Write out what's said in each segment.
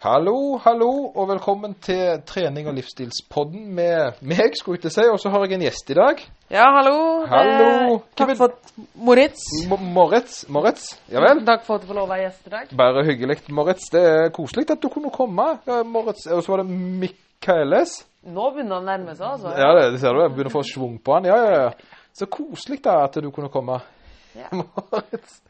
Hallo, hallo, og velkommen til trening- og livsstilspodden med meg, skulle jeg til si, og så har jeg en gjest i dag. Ja, hallo. Hallo. Eh, takk for Moritz. M Moritz, Moritz, ja vel? Takk for at du får lov å være gjest i dag. Bare hyggelig, Moritz. Det er koselig at du kunne komme. Ja, Moritz, og så var det Michaeles. Nå begynner han å nærme seg, altså. Ja, det, det ser du, jeg begynner å få svung på han. Ja, ja, ja. Så koselig da at du kunne komme. Ja. Moritz.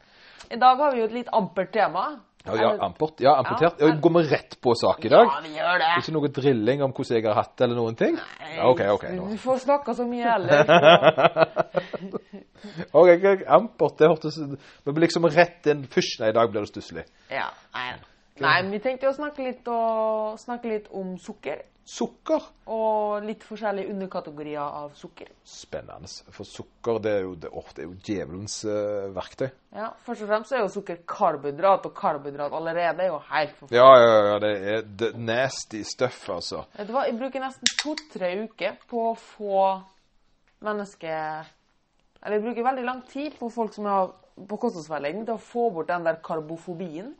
I dag har vi jo et litt ampert tema. Ja, ja, amport, ja, amputert. Ja. Går vi rett på sak i dag? Ja, vi gjør det. Ikke noe drilling om hvordan jeg har hatt det, eller noen ting? Ja, ok, ok. nå. Vi får snakke så mye heller. Ok, Ampert, det hørtes Vi blir liksom rett inn Først, nei, i dag blir det stusslig. Ja, nei. nei, vi tenkte å snakke litt, og, snakke litt om sukker. Sukker. Og litt forskjellige underkategorier av sukker. Spennende. For sukker, det er jo, det, oh, det er jo djevelens uh, verktøy. Ja, Først og fremst er jo sukker karbohydrat, og karbohydrat allerede er jo helt forferdelig. Ja, ja, ja, det er det nasty stuff, altså. Vet du hva, jeg bruker nesten to-tre uker på å få mennesker Eller jeg bruker veldig lang tid på folk som har på kostholdsveiledning til å få bort den der karbofobien.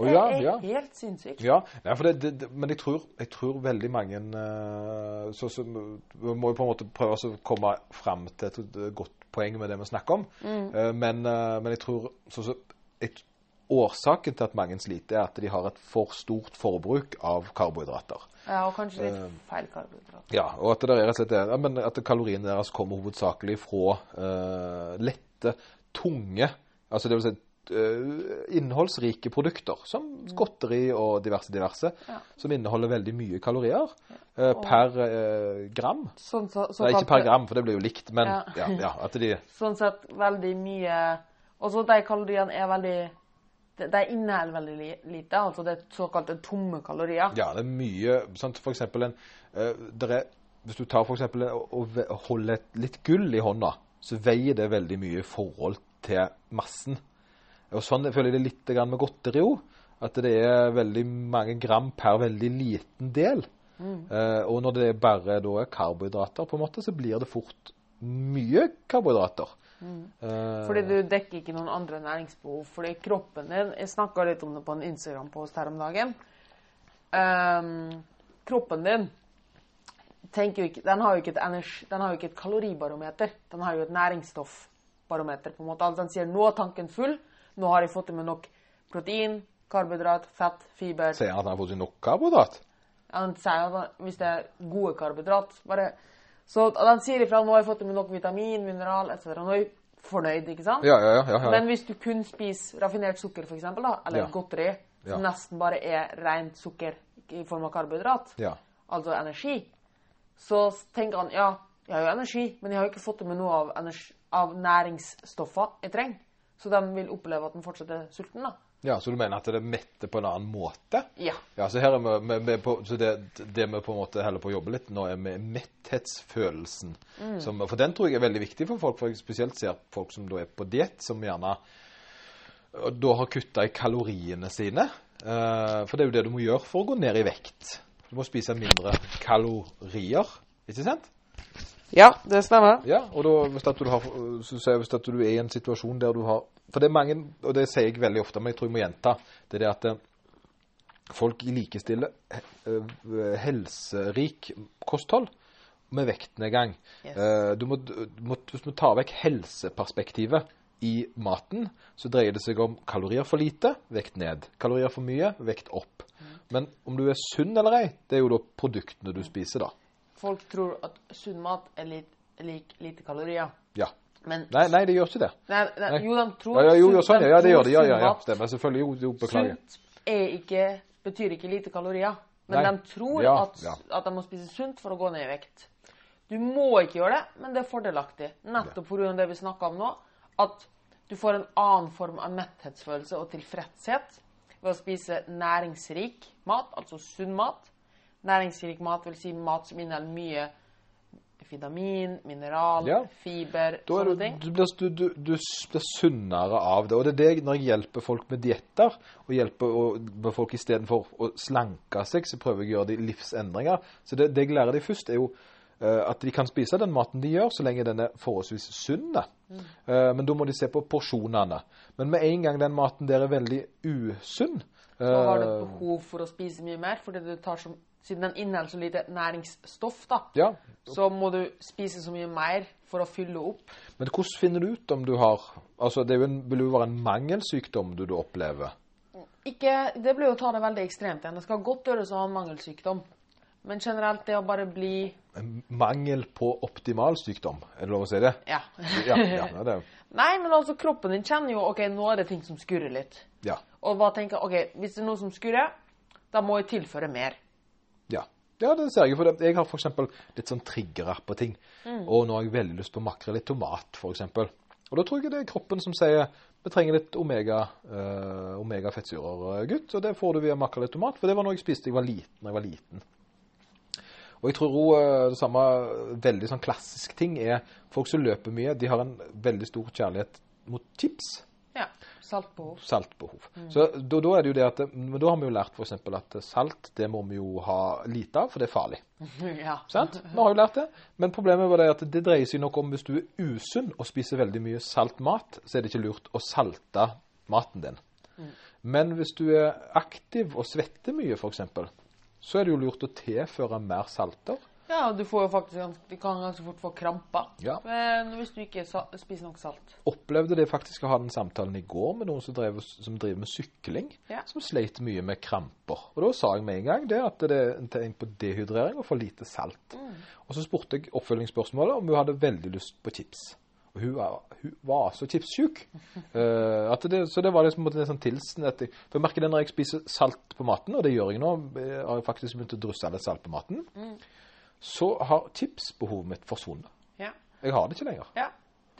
Det er ja. helt sinnssykt. Ja, nei, for det, det, det, men jeg tror, jeg tror veldig mange uh, så, så, Vi må jo på en måte prøve å komme fram til et, godt poeng med det vi snakker om. Eh, men, uh, men jeg tror så, så, et, Årsaken til at mange sliter, er at de har et for stort forbruk av karbohydrater. Ja, og kanskje litt feil karbohydrater. Ja, og at det er rett og slett er, men at kaloriene deres kommer hovedsakelig fra lette, tunge, altså det vil si innholdsrike produkter, som godteri og diverse diverse, Ja. som inneholder veldig mye kalorier eh, per eh, gram. Sånn, så, Nei, ikke per gram, for det blir jo likt, men ja, Ja. ja, at de sånn sett veldig mye Og så de kaloriene er veldig De, de inneholder veldig lite. Altså det er såkalte tomme kalorier. Ja, det er mye sant, For eksempel en eh, der er, Hvis du tar for eksempel Og holder et, litt gull i hånda, så veier det veldig mye i forhold til massen. Og sånn føler jeg det litt med godteri òg. At det er veldig mange gram per veldig liten del. Eh, og når det bare da er karbohydrater, på en måte, så blir det fort mye karbohydrater. Eh, Fordi du dekker ikke noen andre næringsbehov. Fordi kroppen din Jeg snakka litt om det på en Instagram-post her om dagen. Um, kroppen din ikke Den har ikke et, energi, den har jo ikke et kaloribarometer. Den har jo et næringsstoffbarometer. på en måte. Altså Den sier 'nå er tanken full', 'nå har jeg fått i meg nok protein, karbohydrat, fett, fiber'. Sier han at han har fått seg nok karbohydrat? Han sier at hvis det er gode karbohydrat bare, Så han sier ifra 'nå har jeg fått i meg nok vitamin, mineral etc'. Nå er jeg fornøyd, ikke sant? Ja, ja, ja. ja, ja. Men hvis du kun spiser raffinert sukker, for eksempel, da, eller godteri, som nesten bare er rent sukker i form av karbohydrat, ja. altså energi, så tenker han ja, jeg har jo energi, men jeg har jo ikke fått i meg noe av, av næringsstoffer jeg trenger. Så de vil oppleve at den fortsatt er sulten, da. ja, Så du mener at det er mette på en annen måte? Ja. Ja, så vi, vi, vi på, så det, det vi på en måte holder på å jobbe litt nå, er med metthetsfølelsen. Som, for den tror jeg er veldig viktig for folk, for jeg spesielt ser folk som da er på diett, som gjerne da har kutta i kaloriene sine. Uh, for det er jo det du må gjøre for å gå ned i vekt. Du må spise mindre kalorier, ikke sant? Ja, det stemmer. Ja, og da, hvis, at har, hvis at du er i en situasjon der du har For det er mange, og det sier jeg veldig ofte, men jeg tror jeg må gjenta, det er det at eh, folk likestiller eh, helserik kosthold med vektnedgang. Yes. Eh, Du må, du må, hvis vi tar vekk helseperspektivet i maten, så dreier det seg om kalorier for lite, vekt ned. Kalorier for mye, vekt opp. Men om du er sunn eller ei, det er jo da produktene du spiser, da. Folk tror at sunn mat er litt, lik lite kalorier. Ja. Men Nei, nei, det gjør ikke det. Nei, nei, jo, de tror Ja, ja, jo, jo, sånn, ja, det gjør det. Ja, ja, ja, stemmer. Selvfølgelig. Jo, jo, beklager. Sunt betyr ikke lite kalorier. Men Nei. de tror Ja, at, ja. at de må spise sunt for å gå ned i vekt. Du må ikke gjøre det, men det er fordelaktig. Nettopp pga. det vi snakka om nå. At du får en annen form av metthetsfølelse og tilfredshet ved å spise næringsrik mat, altså sunn mat. Næringsrik mat vil si mat som inneholder mye vitamin, mineral, Ja. fiber, Da sånne du, ting. du, blir, du, du, du blir sunnere av det. Og det er det når jeg hjelper folk med dietter, og hjelper og, med folk istedenfor å slanke seg, så prøver jeg å gjøre de livsendringer. Så det, det jeg lærer de først, er jo uh, at de kan spise den maten de gjør, så lenge den er forholdsvis sunn. da. Uh, men da må de se på porsjonene. Men med en gang den maten der er veldig usunn, så har du et Eh, behov for å spise mye mer, fordi du tar så, siden den inneholder så lite næringsstoff, da, Ja, så må du spise så mye mer for å fylle opp. men hvordan finner du ut om du har Altså, det er jo en, vil jo være en mangelsykdom du, du opplever. Ikke, det blir jo å ta det veldig ekstremt igjen. Det skal godt gjøres å ha en mangelsykdom. Men generelt det å bare bli En mangel på optimal sykdom, er det lov å si det? Ja. Ja, ja, ja det Nei, men altså, kroppen din kjenner jo OK, nå er det ting som skurrer litt. Ja. Og hva tenker OK, hvis det er noe som skurrer, da må jeg tilføre mer. Ja. det ser jeg. For jeg har f.eks. litt sånn triggerapp på ting. Mm. Og nå har jeg veldig lyst på makrell i tomat, f.eks. Og da tror jeg det er kroppen som sier vi trenger litt omega, uh, omega-fettsyrer, gutt. Og det får du via makrell i tomat, for det var noe jeg spiste da jeg var liten. Jeg var liten. Og jeg tror også, eh, det samme veldig sånn klassisk ting er folk som løper mye, de har en veldig stor kjærlighet mot chips. Saltbehov. saltbehov. Så da, da er det jo det at Men da har vi jo lært f.eks. at salt det må vi jo ha lite av, for det er farlig. ja. Sant? Vi har jo lært det. Men problemet var det at det dreier seg nok om hvis du er usunn og spiser veldig mye salt mat, så er det ikke lurt å salte maten din. Men hvis du er aktiv og svetter mye, f.eks., så er det jo lurt å tilføre mer salter. Ja, du får jo faktisk ganske, Du kan ganske fort få kramper Ja. Men hvis du ikke spiser nok salt. Opplevde det faktisk å ha den samtalen i går med noen som, drev, som driver med sykling, Ja. som sleit mye med kramper. Og da sa jeg med en gang det at det er en tegn på dehydrering og for lite salt. Og så spurte jeg oppfølgingsspørsmålet om hun hadde veldig lyst på chips. Og hun var, hun var så chipssjuk. uh, det, så det var liksom en sånn tilsen at jeg, For jeg merker det når jeg spiser salt på maten, og det gjør jeg nå, jeg har faktisk begynt å drysse litt salt på maten, så har tipsbehovet mitt forsvunnet. Ja. Jeg har det ikke lenger. ja.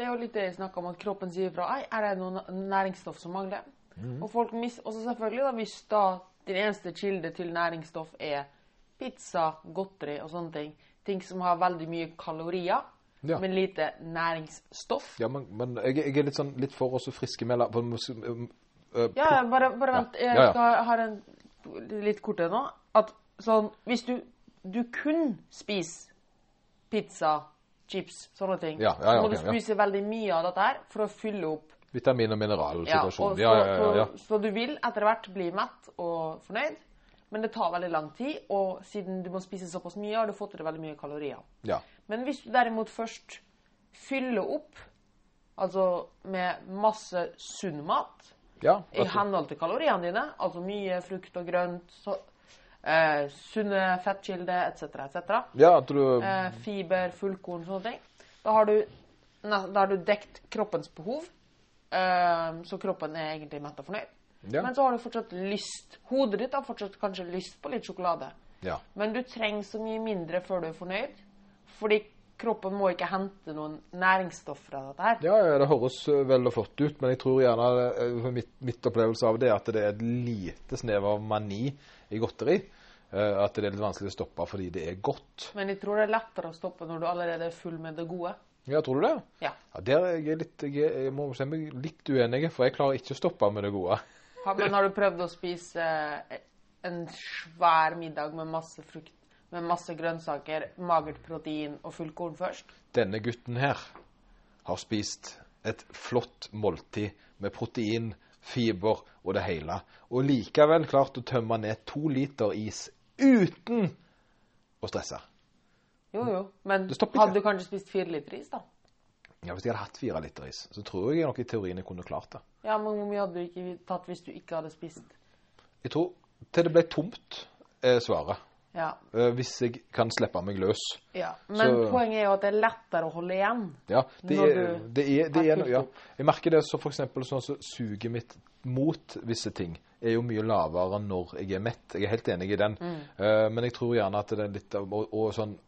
Det er jo litt det jeg snakker om, at kroppen sier fra Ei, er det noe næringsstoff som mangler? Og folk mis... også selvfølgelig, da, hvis da din eneste kilde til næringsstoff er pizza, godteri og sånne ting, ting som har veldig mye kalorier, Ja. men lite næringsstoff Ja, men, men jeg, jeg er litt, sånn, litt for også friske med for, uh, Ja, bare, bare vent. Jeg skal ha en litt kortere nå. At sånn Hvis du, du kun spiser pizza, chips, sånne ting, Ja, ja, ja, så må ok, du spise veldig mye av dette her for å fylle opp. Vitamin- og Ja, og så, Ja, ja, ja, ja. Så, så du vil etter hvert bli mett og fornøyd, men det tar veldig lang tid, og siden du må spise såpass mye, har du fått i deg veldig mye kalorier. ja. Men hvis du derimot først fyller opp, altså med masse sunn mat, ja i altså, henhold til kaloriene dine, altså mye frukt og grønt, så, eh, sunne fettkilder etc., etc., ja, du eh, fiber, fullkorn, sånne ting, da har du, da har du dekt kroppens behov, eh, så kroppen er egentlig mett og fornøyd. ja, Men så har du fortsatt lyst, hodet ditt har fortsatt kanskje lyst på litt sjokolade, ja. men du trenger så mye mindre før du er fornøyd, fordi kroppen må ikke hente noen næringsstoff fra dette her. Ja, ja, det høres veldig vel og flott ut, men jeg tror gjerne for mitt, mitt opplevelse av det er at det er et lite snev av mani i godteri. Uh, At det er litt vanskelig å stoppe fordi det er godt. Men jeg tror det er lettere å stoppe når du allerede er full med det gode. Ja, tror du det? Ja. Ja, Der er jeg litt Jeg, jeg må si meg litt uenig, for jeg klarer ikke å stoppe med det gode. Ja, men har du prøvd å spise eh, en svær middag med masse frukt, med masse grønnsaker, magert protein og fullkorn først? Denne gutten her har spist et flott måltid med protein, fiber og det hele, og likevel klart å tømme ned to liter is uten å stresse. Jo, jo. Men hadde du kanskje spist fire liter is, da? Ja, Hvis jeg hadde hatt fire liter is, så tror jeg nok i teorien jeg kunne klart det. Ja, men hvor mye hadde du ikke tatt hvis du ikke hadde spist? Jeg tror til det ble tomt, er svaret. Ja. Eh, Hvis jeg kan slippe meg løs. ja. Men Så- poenget er jo at det er lettere å holde igjen. Ja, det Når er, du det er, det er, ja. Jeg merker det så for eksempel sånn som suget mitt mot visse ting er jo mye lavere når jeg er mett. Jeg er helt enig i den. Mm. Uh, men jeg tror gjerne at det er litt og, og sånn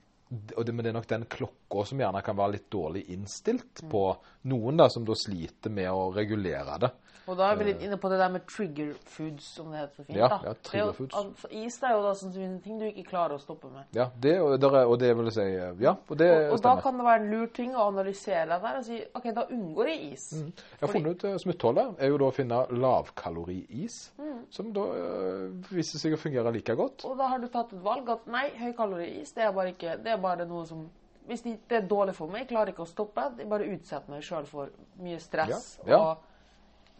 og det, Men det er nok den klokka som gjerne kan være litt dårlig innstilt Mm. på noen da, som da sliter med å regulere det. Og da er vi litt inne på det der med trigger foods, som det heter så fint. Ja, da. ja, Det er trigger jo- foods. altså, is det er jo da sånne ting du ikke klarer å stoppe med. Ja, det, og, der er, og det vil jeg si eh, Ja, og det Og, og da kan det være en lur ting å analysere det der og si OK, da unngår jeg is. Jeg har funnet ut uh, Smutthullet er jo da å finne lavkaloriis, Mm. som da øh, viser seg å fungere like godt. Og da har du tatt et valg at nei, høykaloriis, det er bare ikke Det er bare noe som Hvis det det er dårlig for meg, jeg klarer ikke å stoppe, jeg bare utsetter meg sjøl for mye stress Ja, ja. og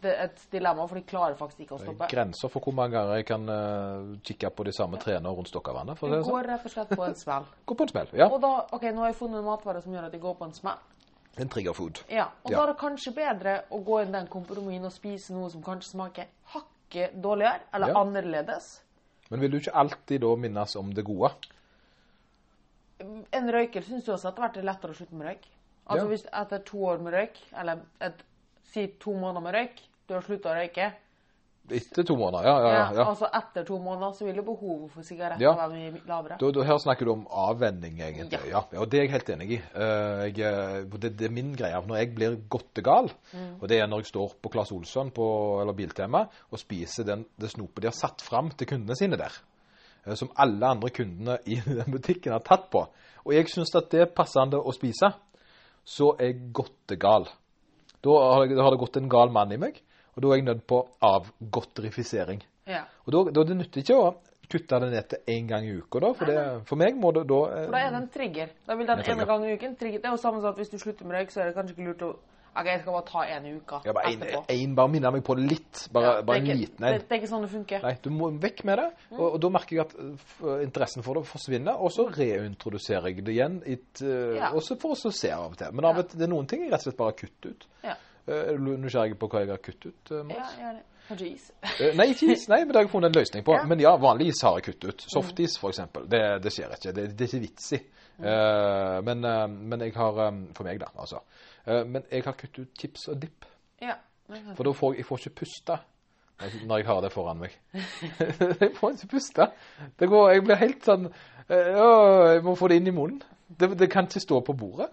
det er et dilemma, for de klarer faktisk ikke å stoppe. Grenser for hvor mange ganger jeg kan uh, kikke på de samme trærne rundt Stokkavannet. Du går sånn. går rett og slett på en smell. går på en smell. Ja. Og da, ok, nå har jeg funnet en matvare som gjør at jeg går på en smell. En triggerfood. Ja, og Ja. da er det kanskje bedre å gå inn den kompromissen og spise noe som kanskje smaker hakket dårligere, eller Ja. annerledes. Men vil du ikke alltid da minnes om det gode? En røyker syns du også det har vært lettere å slutte med røyk? Altså Ja. hvis etter to år med røyk, eller et, si to måneder med røyk, du har slutta å røyke, Etter to måneder, ja. ja, ja, ja. altså etter to måneder, så vil jo behovet for sigaretter Ja. være mye lavere. Da, da, her snakker du om avvenning, egentlig. Ja. Ja. og det er jeg helt enig i. Eh, jeg, eh, det, det er min greie. Når jeg blir godtegal, Mm. og det er når jeg står på Claes Olsson på, eller Biltema og spiser den, det snopet de har satt fram til kundene sine der, som alle andre kundene i den butikken har tatt på, og jeg syns at det er passende å spise, så er jeg godtegal. Da har, da har det gått en gal mann i meg, og da er jeg nødt på avgodterifisering. Ja. Og da, da det nytter ikke å kutte det ned til én gang i uka, da. For, det, for meg må det da eh, For da er det en trigger. Da vil den ene gangen i uken trigger. Det er jo samme som at hvis du slutter med røyk, så er det kanskje ikke lurt å OK, jeg skal bare ta en i uka ja, bare en, etterpå. en, bare minne meg på det litt. Bare, Ja, bare det, er en ikke, liten en. det, det er ikke sånn det funker. Nei, du må vekk med det. Og, og da merker jeg at eh, interessen for det forsvinner, og så reintroduserer jeg det igjen. Et, eh, Ja. Også for å se av og til. Men av og til, det er noen ting jeg rett og slett bare kutter ut. Ja. Eh, Er du nysgjerrig på hva jeg har kuttet ut? Mats? Ja, det. Is. Nei, ikke is. Nei, men det har jeg funnet en løsning på. Ja. Men ja, vanlig is har jeg kuttet ut. Softis, for eksempel. Det, det skjer ikke. Det, det er ikke vits i. Eh, men, eh, men jeg har eh, For meg, da, altså. Men jeg har kuttet ut chips og dipp. Ja. For da får jeg, jeg får ikke puste når- jeg har det foran meg. jeg får ikke puste. Det går, jeg blir helt sånn eh, Jeg må få det inn i munnen. Det, det kan ikke stå på bordet.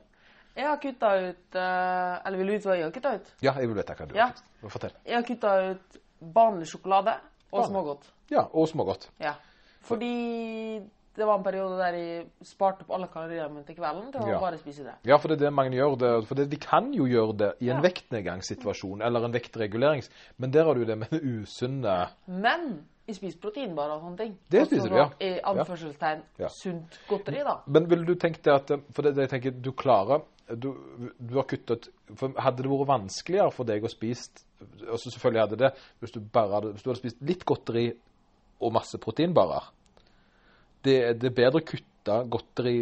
Jeg har kutta ut Eller vil du vite hva jeg har kutta ut? Ja, jeg vil vite hva du Ja. har. Fortell. Jeg har kutta ut vanlig sjokolade og smågodt. Ja, og smågodt. Ja. Fordi det var en periode der jeg sparte opp alle kaloriene mine til kvelden til å Ja. bare spise det. Ja, for det er det mange gjør. Det, for det, de kan jo gjøre det i en Ja. vektnedgangssituasjon eller en vektregulerings, men der har du det med det usunne Men jeg spiser proteinbarer og sånne ting. Det spiser du, ja. I anførselstegn Ja. sunt godteri, da. Men ville du tenkt det at For det, det jeg tenker du klarer du, du har kuttet for Hadde det vært vanskeligere for deg å spise altså Selvfølgelig hadde det hvis du bare hadde, hvis du hadde spist litt godteri og masse proteinbarer. Det, det er bedre å kutte godteri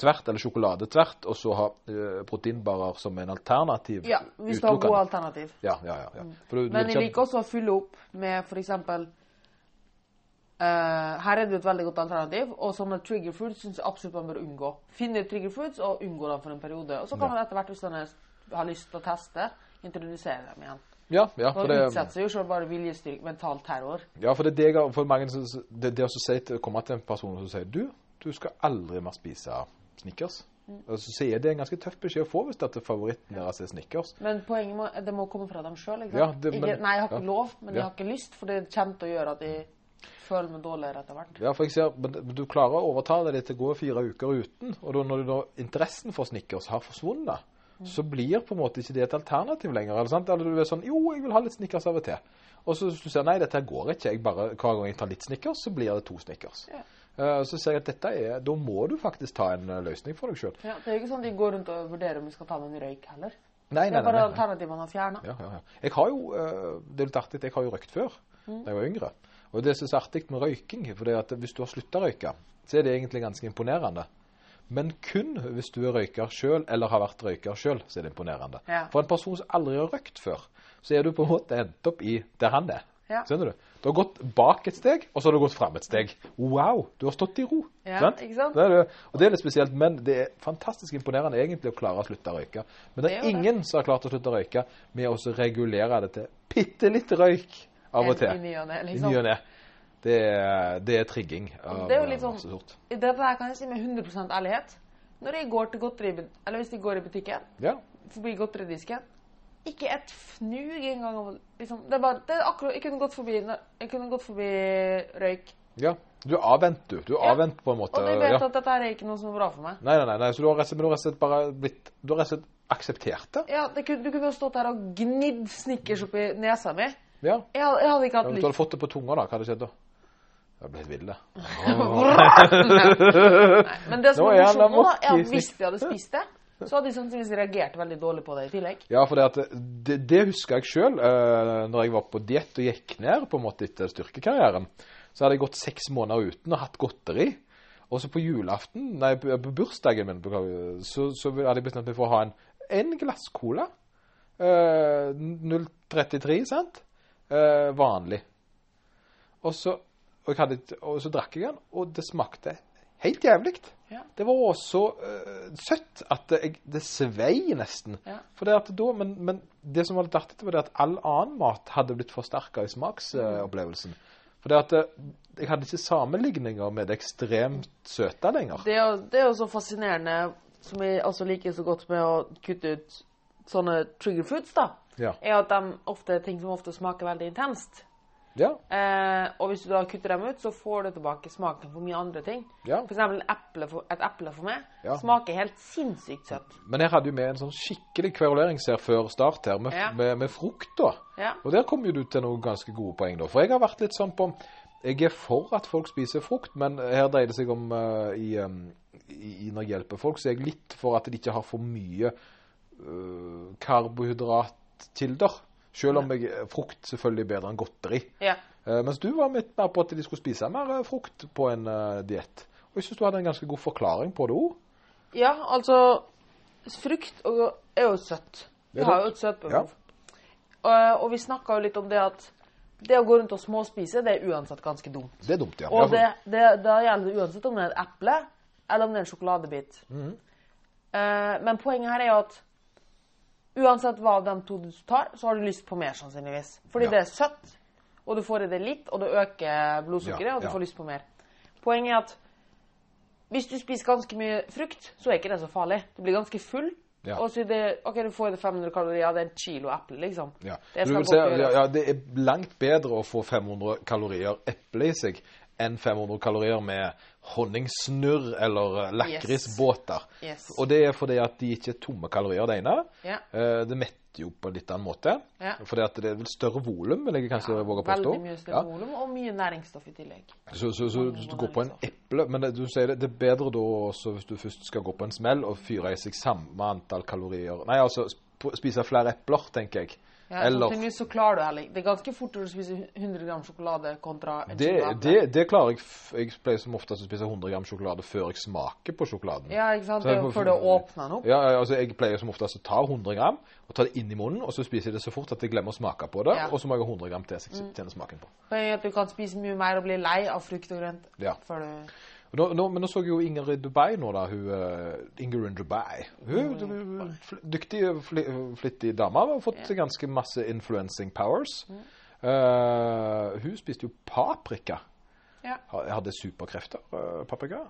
tvert, eller sjokolade tvert, og så ha uh, proteinbarer som en alternativ. Ja, hvis du har gode alternativ. Ja, ja, ja. ja. For du, Men jeg liker også å fylle opp med f.eks. Uh, her er det et veldig godt alternativ, og sånne trigger foods syns jeg absolutt man bør unngå. Finne trigger foods og unngå dem for en periode. Og så kan man etter hvert, hvis man har lyst til å teste, introdusere dem igjen. Ja, ja, for Og det, utsette seg jo selv bare viljestyrk, mental terror. Ja, for det er det jeg for mange Det, det å si til, komme til en person som sier Du, du skal aldri mer spise Snickers. Og så sier jeg det er en ganske tøff beskjed å få hvis det er favoritten deres er Snickers. Men poenget må, det må komme fra dem sjøl. Ja, det- ikke, nei, jeg har ikke ja. lov, men jeg har ikke lyst, for det kommer til å gjøre at jeg føler meg dårligere etter hvert. Ja, for jeg ser, men du klarer å overtale deg til å gå fire uker uten. Og da, når du da, interessen for Snickers har forsvunnet, så blir på en måte ikke det et alternativ lenger. Eller, sant? eller du er sånn Jo, jeg vil ha litt Snickers av og til. Og så hvis du ser nei, dette går ikke. Jeg bare, hver gang jeg tar litt Snickers, så blir det to Snickers. Ja. Uh, så ser jeg at dette er Da må du faktisk ta en eh, løsning for deg sjøl. Ja, det er ikke sånn de går rundt og vurderer om de skal ta med en røyk heller. Nei, nei, nei, er nei. bare nei. alternativer man har fjerna. Ja, ja, ja. Jeg har jo, uh, det er litt artig, jeg har jo røykt før, da jeg var yngre. Og det som er så artig med røyking, for det er at hvis du har sluttet å røyke, så er det egentlig ganske imponerende. Men kun hvis du er røyker sjøl, eller har vært røyker sjøl, så er det imponerende. Ja. For en person som aldri har røykt før, så er du på en måte endt opp i der han er. Ja. Skjønner du? Du har gått bak et steg, og så har du gått fram et steg. Wow! Du har stått i ro. Ja, sant? ikke sant? Det er det. Og det er litt spesielt, men det er fantastisk imponerende egentlig å klare å slutte å røyke. Men det Det er ingen det. som har klart å slutte å røyke med å regulere det til bitte litt røyk av og til. I liksom. ny og ne. Det er, det er trigging av Det er jo litt sånn- masse sort. Dette her kan jeg si med 100% ærlighet. Når jeg går til godteri, eller hvis jeg går i butikken, Ja. forbi godteridisken Ikke et fnug engang. Liksom, det er bare, det er akkurat, jeg kunne gått forbi, jeg kunne gått forbi røyk. ja. Du er avvent, du. Du er Ja. avvent på en måte. Og du vet ja. at dette her er ikke noe som er bra for meg. Nei, nei, nei, nei. Så du har rett og slett, bare blitt Du har rett og slett akseptert det? Ja, det kunne, Du kunne jo stått her og gnidd Snickers oppi nesa mi. Ja. Jeg, jeg hadde ikke Ja, hatt Hvis du hadde fått det på tunga, da, hva hadde skjedd da? Det ble blitt ville. Nei, men det som er morsomt nå, da, er at hvis de hadde spist det, så hadde de sannsynligvis reagert veldig dårlig på det i tillegg. Ja, for det, det, det husker jeg sjøl uh, når jeg var på diett og gikk ned på en måte etter styrkekarrieren. Så hadde jeg gått seks måneder uten og hatt godteri. Og så på julaften, nei, på, på bursdagen min, så, så hadde jeg bestemt meg for å ha en, en glass cola. Uh, 0,33, sant? Uh, vanlig. Og så, og, hadde, og så drakk jeg den, og det smakte helt jævlig. Ja. Det var så uh, søtt at det, det svei nesten. Ja. For det at da, men, men det som var litt artig, var det at all annen mat hadde blitt forsterka i smaksopplevelsen. For det at det, jeg hadde ikke sammenligninger med det ekstremt søte lenger. Det er, jo, det er jo så fascinerende, som jeg også liker så godt med å kutte ut sånne trigger foods, da, Ja. er at de ofte ting som ofte smaker veldig intenst. Ja. Eh, og hvis du da kutter dem ut, så får du tilbake smaken for mye andre ting. ja. For eksempel eple for, et eple for meg Ja. smaker helt sinnssykt søtt. Men jeg hadde jo med en sånn skikkelig kverulering før start her, med, Ja. med, med frukt, da. Ja. Og der kom jo du til noen ganske gode poeng, da. For jeg har vært litt sånn på Jeg er for at folk spiser frukt, men her dreier det seg om uh, i, um, i, i Når jeg hjelper folk, så er jeg litt for at de ikke har for mye uh, karbohydratkilder. Selv om jeg, frukt selvfølgelig er bedre enn godteri. Ja. Uh, mens du var litt mer på at de skulle spise mer uh, frukt på en uh, diett. Og jeg syns du hadde en ganske god forklaring på det òg. ja, altså Frukt er jo søtt. Vi har jo et søtbehov. Og, og vi snakka jo litt om det at det å gå rundt og småspise, det er uansett ganske dumt. Det er dumt, ja. Og Ja, det, det, da gjelder det uansett om det er et eple eller om det er en sjokoladebit. Mm Eh, men poenget her er jo at uansett hva av de to du tar, så har du lyst på mer, sannsynligvis. Fordi Ja. det er søtt, og du får i det litt, og det øker blodsukkeret, Ja, og du ja. får lyst på mer. Poenget er at hvis du spiser ganske mye frukt, så er ikke det så farlig. Du blir ganske full. Ja. Og så det, ok, du får i deg 500 kalorier, det er en kilo eple, liksom. Ja. Det godt ja, ja, det er langt bedre å få 500 kalorier eple i seg enn 500 kalorier med honningsnurr eller lakrisbåter. Yes. Og det er fordi at de ikke er tomme kalorier, det ene. Ja. Eh, Det metter jo på en litt annen måte. Ja. Fordi at det er vel større volum, vil jeg kanskje våge å påstå. Veldig mye større Ja. volum, og mye næringsstoff i tillegg. Så, så, så hvis du går på en eple Men det, du sier det, det er bedre da også hvis du først skal gå på en smell og fyre i seg samme antall kalorier Nei, altså spise flere epler, tenker jeg. Ja, Eller så klarer du heller Det er ganske fort å spise 100 gram sjokolade kontra en det, sjokolade. det, det klarer jeg. Jeg pleier som oftest å spise 100 gram sjokolade før jeg smaker på sjokoladen. Ja, ikke sant? Jeg før du åpner den opp. Ja, altså Jeg pleier som oftest å ta 100 gram og ta det inn i munnen, og så spiser jeg det så fort at jeg glemmer å smake på det. Ja. Og så må jeg ha 100 gram til jeg kjenner smaken på. Poenget er at du kan spise mye mer og bli lei av frukt og grønt Ja. før du Nå, nå, men nå så jeg jo Ingrid Dubai nå, da. Hun, uh, Ingrid Dubai. Hun en fl dyktig, fl flittig dame. Har fått yeah. ganske masse influencing powers. Eh, hun spiste jo paprika. Ja. Hadde superkrefter, uh, paprika.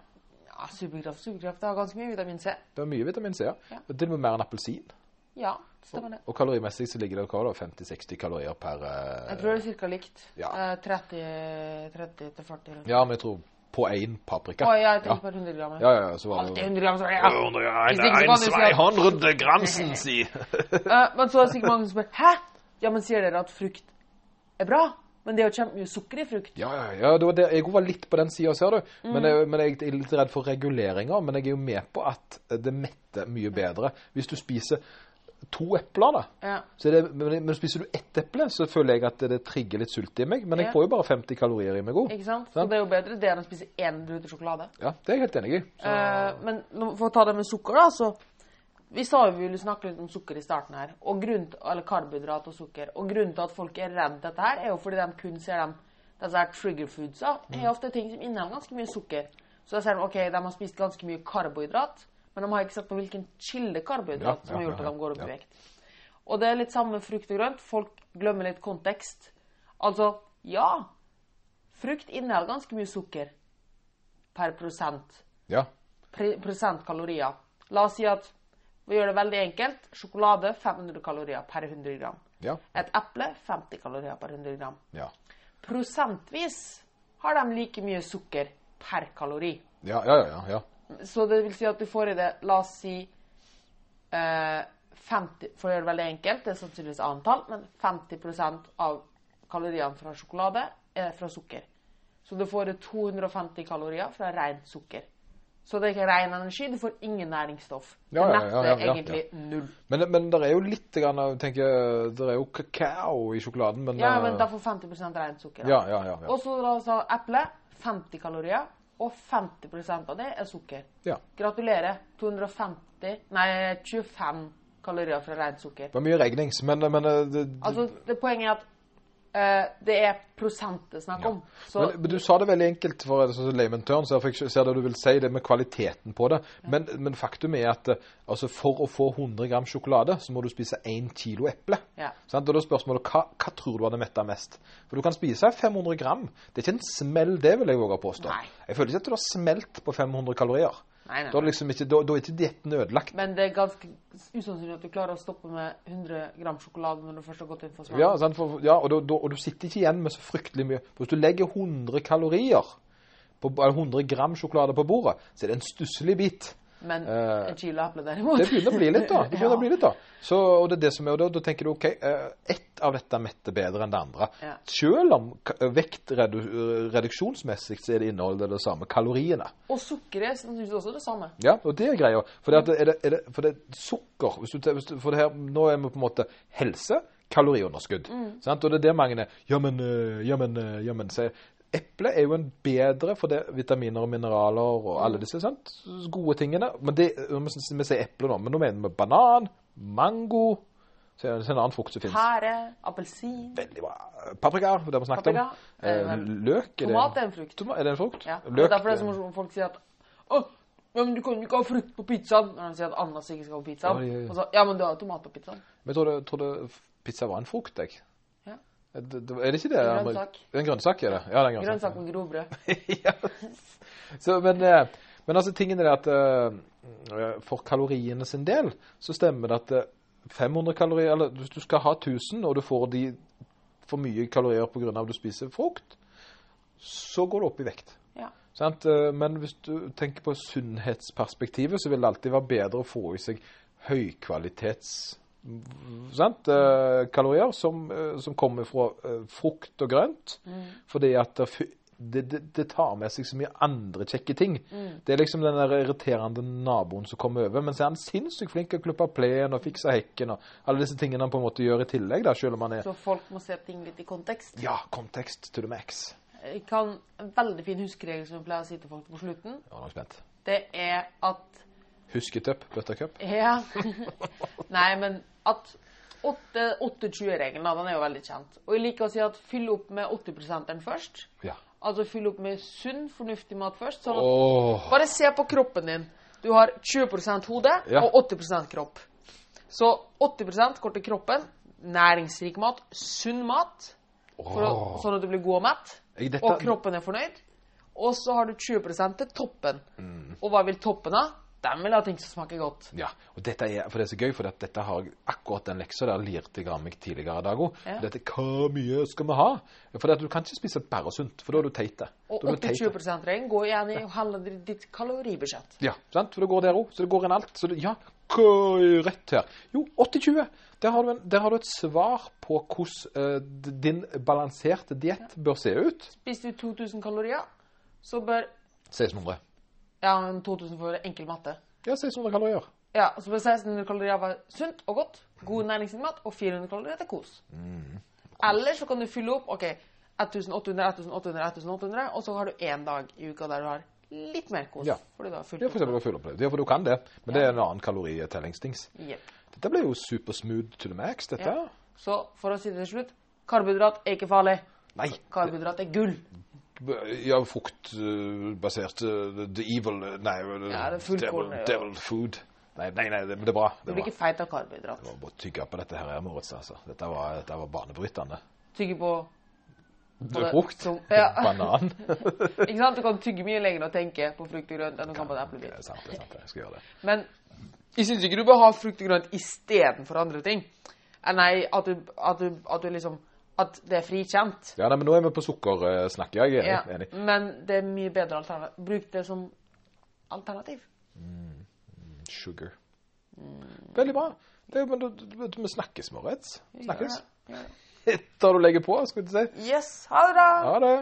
Ja, superkraft, superkraft. Det har ganske mye vitamin C. Det er mye vitamin C. ja. Ja. Og Til og med mer enn appelsin. Ja, stemmer det. Og kalorimessig så ligger det hva da, 50-60 kalorier per uh, Jeg tror det er ca. likt. Ja. Eh, 30 30 til 40. rundt. Ja, men jeg tror på én paprika. Å, ja, jeg ja. på 100 gram. Ja, ja, så var Alltid det 100 gram, så er det ja. 100 gram, at- 200 gramsen, si! Eh, men så er det sikkert mange som spør Hæ? Ja, men sier dere at frukt er bra? Men det er jo kjempemye sukker i frukt. Ja, ja, ja, det var det. jeg var litt på den sida, ser du. Mm. Men, jeg, men jeg er litt redd for reguleringer. Men jeg er jo med på at det metter mye bedre. Hvis du spiser to epler, da Ja. så det, men, men spiser du ett eple, så føler jeg at det trigger litt sult i meg. Men jeg får jo bare 50 kalorier i meg òg. Sant? Så det er jo bedre det enn å spise én rute sjokolade. Ja, det er jeg helt enig i. Så, Eh, men for å ta det med sukker, da, så Vi sa jo vi ville snakke litt om sukker i starten her, og grunn eller karbohydrat og sukker. Og grunnen til at folk er redd dette her, er jo fordi de kun ser dem disse trigger foodsa. Mm. er ofte ting som inneholder ganske mye sukker. Så da ser de ok, de har spist ganske mye karbohydrat, men de har ikke sett på hvilken kilde karbohydrat som har gjort at de går opp i vekt. Og det er litt samme med frukt og grønt. Folk glemmer litt kontekst. Altså, ja, frukt inneholder ganske mye sukker per prosent ja. pre- prosent kalorier. La oss si at vi gjør det veldig enkelt. Sjokolade 500 kalorier per 100 gram. Ja. Et eple 50 kalorier per 100 gram. Ja. Prosentvis har de like mye sukker per kalori. Ja, ja, ja, ja. Så det vil si at du får i det, la oss si eh, 50, For å gjøre det veldig enkelt, det er sannsynligvis antall, men 50% av kaloriene fra sjokolade er fra sukker. Så du får 250 kalorier fra rent sukker. Så det er ikke ren energi. Du får ingen næringsstoff. Ja, det ja, ja, ja, egentlig null. Men, men det er jo litt grann, tenker, Det er jo kakao i sjokoladen, men Ja, eh, men da får 50% rent sukker. da. ja, ja, ja. Og så sa eple 50 kalorier, og 50% av det er sukker. ja. Gratulerer. 250 Nei, 25 kalorier fra rent sukker. Det var mye regnings, men, men det, det, Altså, det Poenget er at eh, det er prosent det er snakk om. Så men, men du sa det veldig enkelt for en sånn layman turn, så jeg fikk- ser det du vil si, det med kvaliteten på det. Men, men faktum er at eh, altså, for å få 100 gram sjokolade, så må du spise 1 kilo eple. ja. Sant? Og da er spørsmålet, hva, hva tror du hadde metta mest? For du kan spise 500 gram. Det er ikke en smell, det vil jeg våge å påstå. Nei. Jeg føler ikke at du har smelt på 500 kalorier. Nei, nei. Da er, liksom ikke, da, da er ikke dietten ødelagt. Men det er ganske usannsynlig at du klarer å stoppe med 100 gram sjokolade når du først har gått inn for smør. Ja, sant? For, ja og, da, da, og du sitter ikke igjen med så fryktelig mye. For hvis du legger 100 kalorier, på, eller 100 gram sjokolade på bordet, så er det en stusslig bit. Men Eh, en kilo eple, derimot Det begynner å bli litt, da. Det Ja. bli litt da. Så, og det er det som er, og da, da tenker du OK, eh, ett av dette metter bedre enn det andre. Ja. Selv om vektreduksjonsmessig så er det inneholdet det samme kaloriene. Og sukkeret er sannsynligvis også det samme. Ja, og det er greia. For det, er det, er det, for det er sukker hvis du, hvis du, For det her, nå er vi på en måte helse, kaloriunderskudd. Sant? Og det er det mange er Ja, men, ja, men, ja, men sier Eple er jo en bedre for det vitaminer og mineraler og alle disse sant? gode tingene. Men det, vi, sier eple nå, men nå mener vi banan, mango Så er det en annen frukt som finnes. Pære, appelsin Veldig bra. Paprika, det har vi snakket Paprika, om. er Eh, Løk. er Tomat er en frukt. Toma- Er det en frukt? Ja. Løk. derfor er det så eh, morsomt folk sier at Å, ja, men du kan jo ikke ha frukt på pizzaen. Når de sier at ananas ikke skal på pizzaen. Ja, ja, ja. Og så, ja, men du har tomat på pizzaen. Men jeg trodde, trodde pizza var en frukt, jeg. Det, det, er det ikke det? En grønnsak. Det en grønnsak, er det? Ja, det er en grønnsak. Grønnsak med grovbrød. yes. Så, men, eh, men altså, tingen er at eh, for kaloriene sin del, så stemmer det at eh, 500 kalorier, eller hvis du skal ha 1000, og du får de for mye kalorier av at du spiser frukt, så går du opp i vekt. Ja. Sant? Eh, Men hvis du tenker på sunnhetsperspektivet, så vil det alltid være bedre å få i seg høykvalitets sant? eh, kalorier som, eh, som kommer fra eh, frukt og grønt. Fordi at det, det, det, tar med seg så mye andre kjekke ting. Det er liksom den der irriterende naboen som kommer over. Men så er han sinnssykt flink til å klippe plen og fikse hekken og alle disse tingene han på en måte gjør i tillegg, da, selv om han er Så folk må se ting litt i kontekst. Ja, kontekst to the max. Jeg kan En veldig fin huskeregel som jeg pleier å si til folk på slutten, Ja, det er at Husketupp, buttercup. Ja. Nei, men at 8-20-regelen, den er jo veldig kjent. Og jeg liker å si at fyll opp med 80% først. Ja. Altså fyll opp med sunn, fornuftig mat først. Sånn Åh. Bare se på kroppen din. Du har 20 hode Ja. og 80% kropp. Så 80 går til kroppen. Næringsrik mat, sunn mat, Åh. sånn at du blir god og mett. Dette, Og kroppen er fornøyd. Og så har du 20 til toppen. Mm. Og hva vil toppen ha? De vil ha ting som smaker godt. Ja, og dette er, for det er så gøy, for dette har akkurat den leksa der lirte jeg av meg tidligere i dag òg. Ja. Dette, Hvor mye skal vi ha? For du kan ikke spise bare sunt, for da er du teit. Og Da er du teit. 80-20-regelen går igjen i hele ditt kaloribudsjett. Ja, sant? For det går der òg. Så det går inn alt. Så det, ja, hva er rett her? Jo, 80-20. Der, har du der har du et svar på hvordan uh, din balanserte diett bør se ut. Spiser du 2000 kalorier, så bør 1600. Ja, men 2000 for enkel matte. Ja, 600 kalorier. Ja, så bør 1600 kalorier var sunt og godt, god næringsrik og 400 kalorier til kos. Mm. Eller så kan du fylle opp ok, 1800, 1800, 1800, og så har du én dag i uka der du har litt mer kos. Ja. Fordi du har fulgt Ja, for å opp det. Ja, for du kan det. Men det er en annen kaloritellingsdings. Yep. Dette ble jo supersmooth to the max, dette. Ja. Så for å si det til slutt karbohydrat er ikke farlig. Nei. Karbohydrat er gull. Ja, fruktbasert The evil Nei, Ja, food devil, ja. devil food. Nei, nei, nei, det, det er bra. Du blir ikke feit av karbohydrat. det var bare tygge på dette her, Moritz. Altså. Dette var, dette var banebrytende. Tygge på det- Frukt. som- ja. Banan. Ikke sant? Du kan tygge mye lenger og tenke på frukt og grønt enn du kan på en Det eplebit. er sant, det er sant. Jeg skal gjøre det. Men jeg syns ikke du bør ha frukt og grønt istedenfor andre ting. Nei, at du, at du, at du liksom At det er frikjent. Ja, nei, men nå er vi på sukkersnakk. Jeg er Ja, enig. men det er mye bedre alternativ. Bruk det som alternativ. Sugar. Veldig bra. Det, men vi snakkes, Moritz. Snakkes. Ja, ja. Etter du legger på, skulle du si. Yes, ha det, da! Ha det.